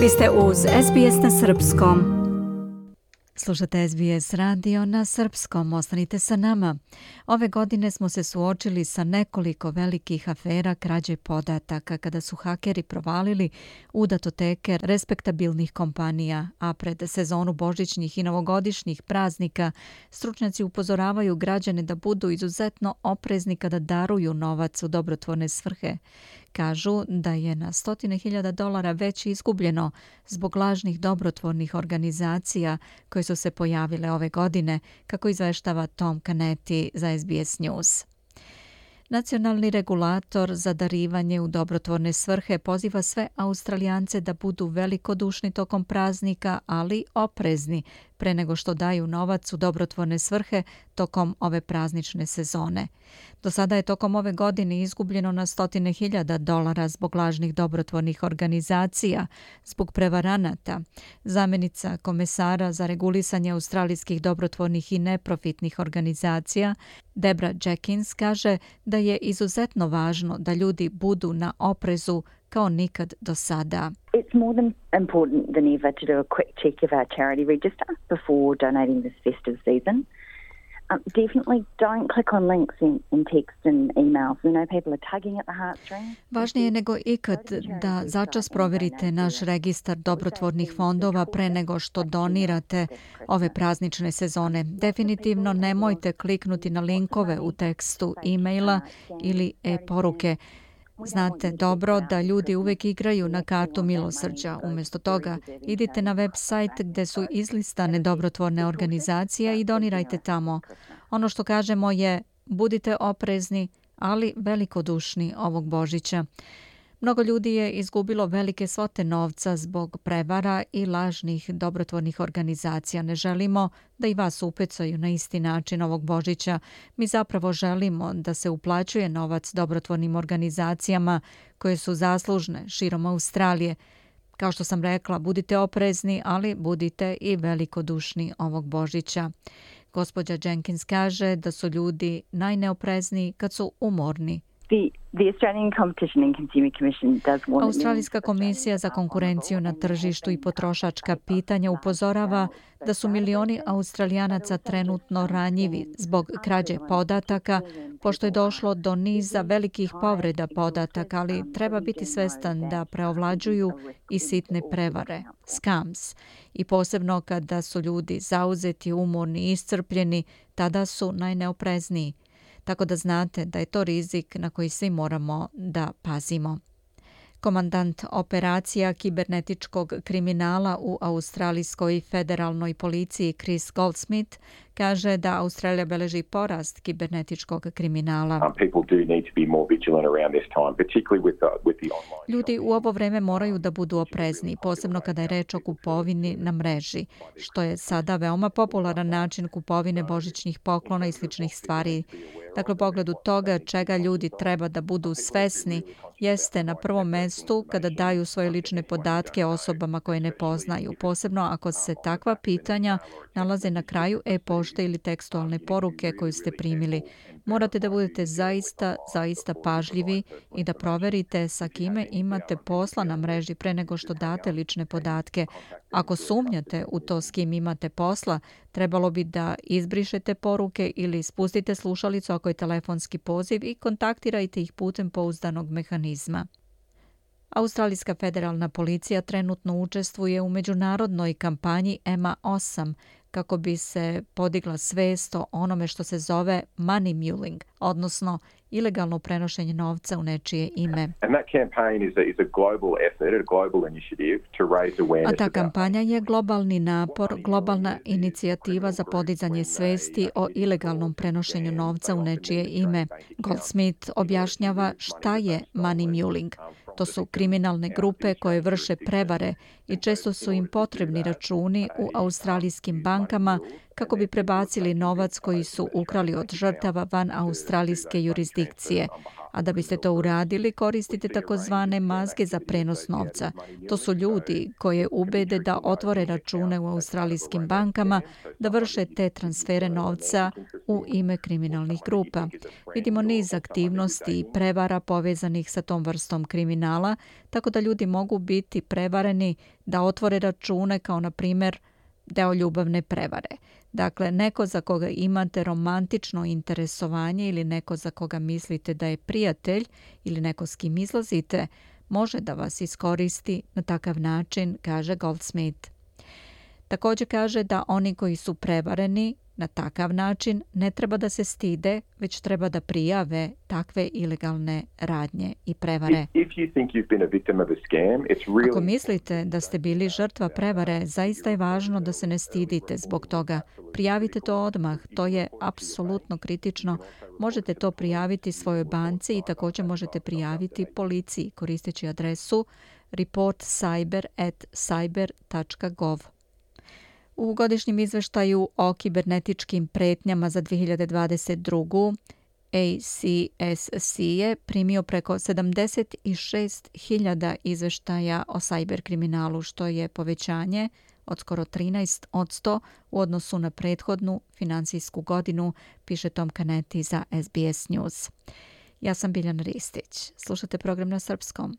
Vi ste uz SBS na Srpskom. Slušate SBS radio na srpskom, ostanite sa nama. Ove godine smo se suočili sa nekoliko velikih afera krađe podataka kada su hakeri provalili u datoteke respektabilnih kompanija, a pred sezonu božićnih i novogodišnjih praznika stručnjaci upozoravaju građane da budu izuzetno oprezni kada daruju novac u dobrotvorne svrhe. Kažu da je na stotine hiljada dolara već izgubljeno zbog lažnih dobrotvornih organizacija koje su se pojavile ove godine, kako izveštava Tom Canetti za SBS News. Nacionalni regulator za darivanje u dobrotvorne svrhe poziva sve Australijance da budu velikodušni tokom praznika, ali oprezni pre nego što daju novac u dobrotvorne svrhe tokom ove praznične sezone. Do sada je tokom ove godine izgubljeno na stotine hiljada dolara zbog lažnih dobrotvornih organizacija, zbog prevaranata. Zamenica komesara za regulisanje australijskih dobrotvornih i neprofitnih organizacija, Debra Jenkins, kaže da je izuzetno važno da ljudi budu na oprezu kao nikad do sada. It's more than important than ever to do a quick check of our charity register before donating this festive season. Um, definitely don't click on links in, in text and emails. We know people are tugging at the heartstrings. Važnije je nego ikad da začas proverite naš registar dobrotvornih fondova pre nego što donirate ove praznične sezone. Definitivno nemojte kliknuti na linkove u tekstu e-maila ili e-poruke. Znate dobro da ljudi uvek igraju na kartu milosrđa. Umjesto toga, idite na web sajt gde su izlistane dobrotvorne organizacije i donirajte tamo. Ono što kažemo je, budite oprezni, ali velikodušni ovog Božića. Mnogo ljudi je izgubilo velike svote novca zbog prevara i lažnih dobrotvornih organizacija. Ne želimo da i vas upecaju na isti način ovog Božića. Mi zapravo želimo da se uplaćuje novac dobrotvornim organizacijama koje su zaslužne širom Australije. Kao što sam rekla, budite oprezni, ali budite i velikodušni ovog Božića. Gospodja Jenkins kaže da su ljudi najneoprezniji kad su umorni Australijska komisija za konkurenciju na tržištu i potrošačka pitanja upozorava da su milioni Australijanaca trenutno ranjivi zbog krađe podataka, pošto je došlo do niza velikih povreda podataka, ali treba biti svestan da preovlađuju i sitne prevare, scams. I posebno kada su ljudi zauzeti, umorni i iscrpljeni, tada su najneoprezniji tako da znate da je to rizik na koji svi moramo da pazimo. Komandant operacija kibernetičkog kriminala u Australijskoj federalnoj policiji Chris Goldsmith kaže da Australija beleži porast kibernetičkog kriminala. Ljudi u ovo vreme moraju da budu oprezni, posebno kada je reč o kupovini na mreži, što je sada veoma popularan način kupovine božićnih poklona i sličnih stvari. Dakle, u pogledu toga čega ljudi treba da budu svesni jeste na prvom mestu kada daju svoje lične podatke osobama koje ne poznaju, posebno ako se takva pitanja nalaze na kraju pošte ili tekstualne poruke koju ste primili. Morate da budete zaista, zaista pažljivi i da proverite sa kime imate posla na mreži pre nego što date lične podatke. Ako sumnjate u to s kim imate posla, trebalo bi da izbrišete poruke ili spustite slušalicu ako je telefonski poziv i kontaktirajte ih putem pouzdanog mehanizma. Australijska federalna policija trenutno učestvuje u međunarodnoj kampanji EMA 8 kako bi se podigla svest o onome što se zove money muling, odnosno ilegalno prenošenje novca u nečije ime. A ta kampanja je globalni napor, globalna inicijativa za podizanje svesti o ilegalnom prenošenju novca u nečije ime. Goldsmith objašnjava šta je money muling. To su kriminalne grupe koje vrše prevare i često su im potrebni računi u australijskim bankama kako bi prebacili novac koji su ukrali od žrtava van australijske jurisdikcije. A da biste to uradili, koristite takozvane mazge za prenos novca. To su ljudi koje ubede da otvore račune u australijskim bankama, da vrše te transfere novca u ime kriminalnih grupa. Vidimo niz aktivnosti i prevara povezanih sa tom vrstom kriminala, tako da ljudi mogu biti prevareni da otvore račune kao na primjer deo ljubavne prevare. Dakle, neko za koga imate romantično interesovanje ili neko za koga mislite da je prijatelj ili neko s kim izlazite, može da vas iskoristi na takav način, kaže Goldsmith. Također kaže da oni koji su prevareni Na takav način ne treba da se stide, već treba da prijave takve ilegalne radnje i prevare. Ako mislite da ste bili žrtva prevare, zaista je važno da se ne stidite zbog toga. Prijavite to odmah, to je apsolutno kritično. Možete to prijaviti svojoj banci i također možete prijaviti policiji koristeći adresu reportcyber.cyber.gov. U godišnjem izveštaju o kibernetičkim pretnjama za 2022. ACSC je primio preko 76.000 izveštaja o sajberkriminalu, što je povećanje od skoro 13 od 100 u odnosu na prethodnu financijsku godinu, piše Tom Kaneti za SBS News. Ja sam Biljana Ristić. Slušate program na srpskom.